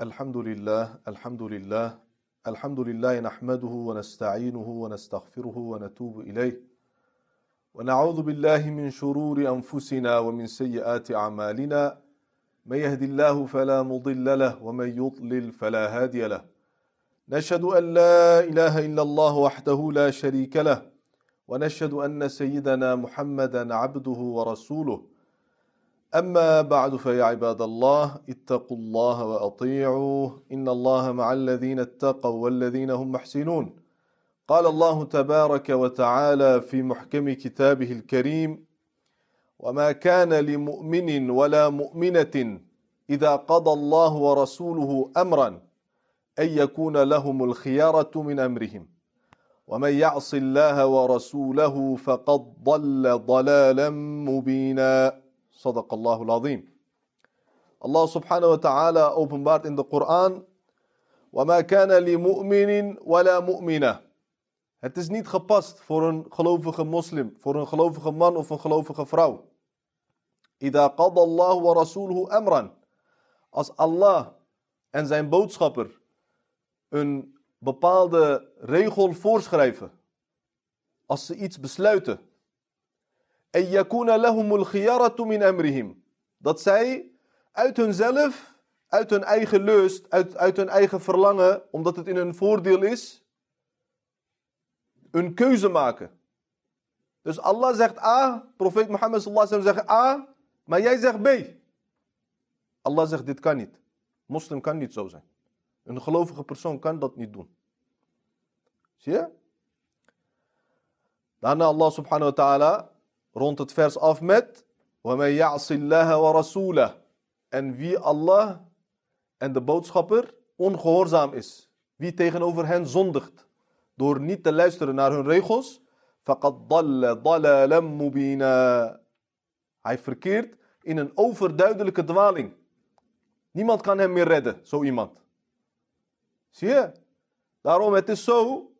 الحمد لله الحمد لله الحمد لله نحمده ونستعينه ونستغفره ونتوب إليه. ونعوذ بالله من شرور أنفسنا ومن سيئات أعمالنا. من يهد الله فلا مضل له ومن يضلل فلا هادي له. نشهد أن لا إله إلا الله وحده لا شريك له. ونشهد أن سيدنا محمدا عبده ورسوله. أما بعد فيا عباد الله اتقوا الله وأطيعوه إن الله مع الذين اتقوا والذين هم محسنون. قال الله تبارك وتعالى في محكم كتابه الكريم وما كان لمؤمن ولا مؤمنة إذا قضى الله ورسوله أمرا أن يكون لهم الخيارة من أمرهم. ومن يعص الله ورسوله فقد ضل ضلالا مبينا. صدق الله العظيم الله سبحانه وتعالى openbaart in de Koran وما كان لمؤمن ولا مؤمنة Het is niet gepast voor een gelovige moslim, voor een gelovige man of een gelovige vrouw. إذا قضى الله ورسوله أمرا Als Allah en zijn boodschapper een bepaalde regel voorschrijven, als ze iets besluiten, en yakuna lahumul khiyaratu min amrihim. Dat zij uit hunzelf, uit hun eigen lust, uit, uit hun eigen verlangen, omdat het in hun voordeel is, een keuze maken. Dus Allah zegt A, profeet Mohammed sallallahu alaihi zegt A, maar jij zegt B. Allah zegt dit kan niet. Moslim kan niet zo zijn. Een gelovige persoon kan dat niet doen. Zie je? Daarna Allah subhanahu wa ta'ala rond het vers af met وَمَنْ يَعْصِ اللَّهَ وَرَسُولَهُ En wie Allah en de boodschapper ongehoorzaam is. Wie tegenover hen zondigt. Door niet te luisteren naar hun regels. فَقَدْ ضَلَّ ضَلَالًا مُبِينًا Hij verkeert in een overduidelijke dwaling. Niemand kan hem meer redden, zo iemand. Zie je? Daarom, het is zo.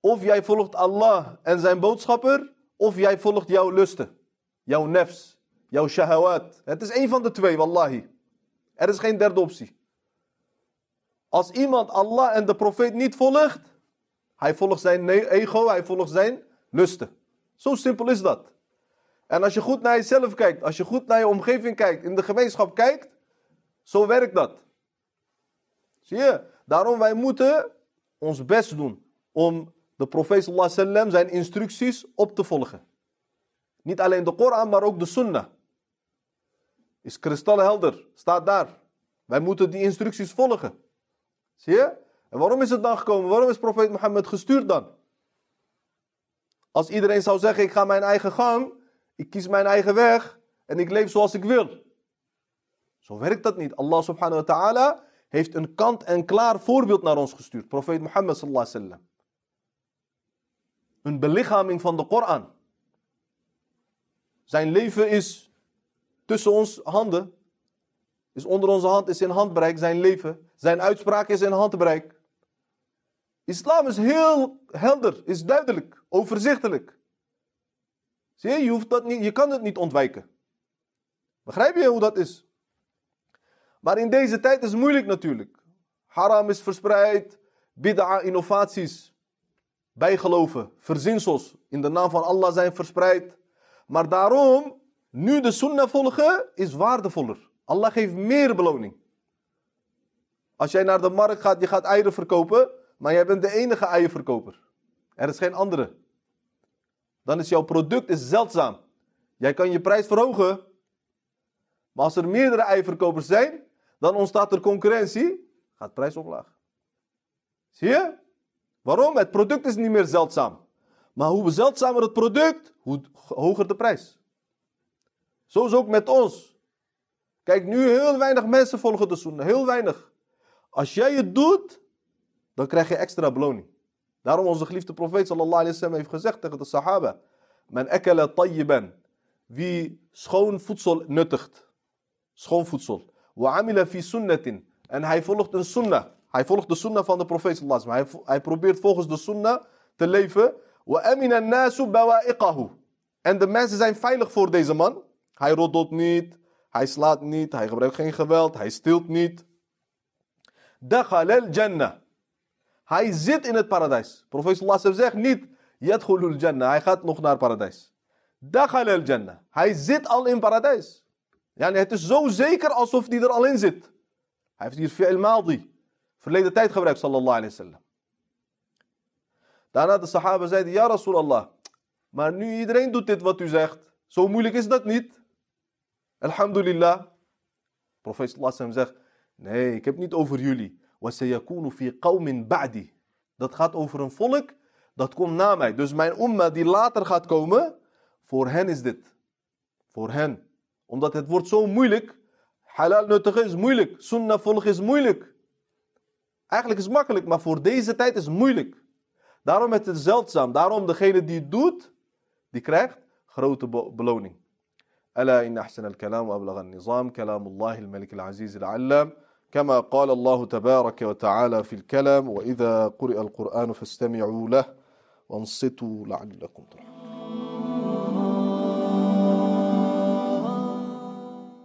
Of jij volgt Allah en zijn boodschapper. of jij volgt jouw lusten. Jouw nefs. Jouw shahawat. Het is één van de twee, wallahi. Er is geen derde optie. Als iemand Allah en de profeet niet volgt. Hij volgt zijn ego, hij volgt zijn lusten. Zo simpel is dat. En als je goed naar jezelf kijkt, als je goed naar je omgeving kijkt, in de gemeenschap kijkt, zo werkt dat. Zie je? Daarom wij moeten ons best doen om de profeet wasallam zijn instructies op te volgen. Niet alleen de Koran, maar ook de Sunnah. Is kristalhelder, staat daar. Wij moeten die instructies volgen. Zie je? En waarom is het dan gekomen? Waarom is profeet Mohammed gestuurd dan? Als iedereen zou zeggen, ik ga mijn eigen gang, ik kies mijn eigen weg en ik leef zoals ik wil. Zo werkt dat niet. Allah subhanahu wa ta'ala heeft een kant en klaar voorbeeld naar ons gestuurd. Profeet Mohammed sallallahu. Een belichaming van de Koran. Zijn leven is tussen ons handen. Is onder onze hand, is in handbereik zijn leven. Zijn uitspraak is in handbereik. Islam is heel helder, is duidelijk, overzichtelijk. Zie je, je, hoeft dat niet, je kan het niet ontwijken. Begrijp je hoe dat is? Maar in deze tijd is het moeilijk natuurlijk. Haram is verspreid, bid'a, innovaties, bijgeloven, verzinsels in de naam van Allah zijn verspreid. Maar daarom, nu de sunnah volgen, is waardevoller. Allah geeft meer beloning. Als jij naar de markt gaat, je gaat eieren verkopen, maar jij bent de enige eierverkoper. Er is geen andere. Dan is jouw product is zeldzaam. Jij kan je prijs verhogen. Maar als er meerdere eierverkopers zijn, dan ontstaat er concurrentie, gaat de prijs omlaag. Zie je? Waarom? Het product is niet meer zeldzaam. Maar hoe zeldzamer het product, hoe hoger de prijs. Zo is ook met ons. Kijk, nu heel weinig mensen volgen de sunnah. Heel weinig. Als jij het doet, dan krijg je extra beloning. Daarom onze geliefde profeet sallallahu alaihi wasallam heeft gezegd tegen de sahaba. Men ekele tayyiban. Wie schoon voedsel nuttigt. Schoon voedsel. Wa amila fi sunnatin. En hij volgt een sunnah. Hij volgt de sunnah van de profeet sallallahu. Hij, hij probeert volgens de sunnah te leven. En de mensen zijn veilig voor deze man. Hij roddelt niet. Hij slaat niet. Hij gebruikt geen geweld. Hij stilt niet. Dakhal al-jannah. Hij zit in het paradijs. Profeet sallallahu zegt niet, yadkhulul jannah. Hij gaat nog naar paradijs. Dakhal al-jannah. Hij zit al in paradijs. Ja, het is zo zeker alsof hij er al in zit. Hij heeft hier fi'il madi Verleden tijd gebruikt, sallallahu alaihi wasallam. Daarna de sahaba zeiden, ja Rasulallah. Maar nu iedereen doet dit wat u zegt. Zo moeilijk is dat niet. Alhamdulillah. Profeet sallallahu alaihi wasallam zegt, nee, ik heb niet over jullie. وَسَيَكُونُ فِي قَوْمٍ بَعْدِي. Dat gaat over een volk, dat komt na mij. Dus mijn umma die later gaat komen, voor hen is dit. Voor hen. Omdat het wordt zo moeilijk. Halal nuttigen is moeilijk. Sunnah volgen is moeilijk. Eigenlijk is het makkelijk, maar voor deze tijd is het moeilijk. Daarom is het zeldzaam. Daarom degene die het doet, die krijgt grote beloning. ألا إن أحسن الكلام وأبلغ النظام كلام الله الملك العزيز العلام كما قال الله تبارك وتعالى في الكلام وإذا قرئ القرآن فاستمعوا له وانصتوا لعلكم ترحمون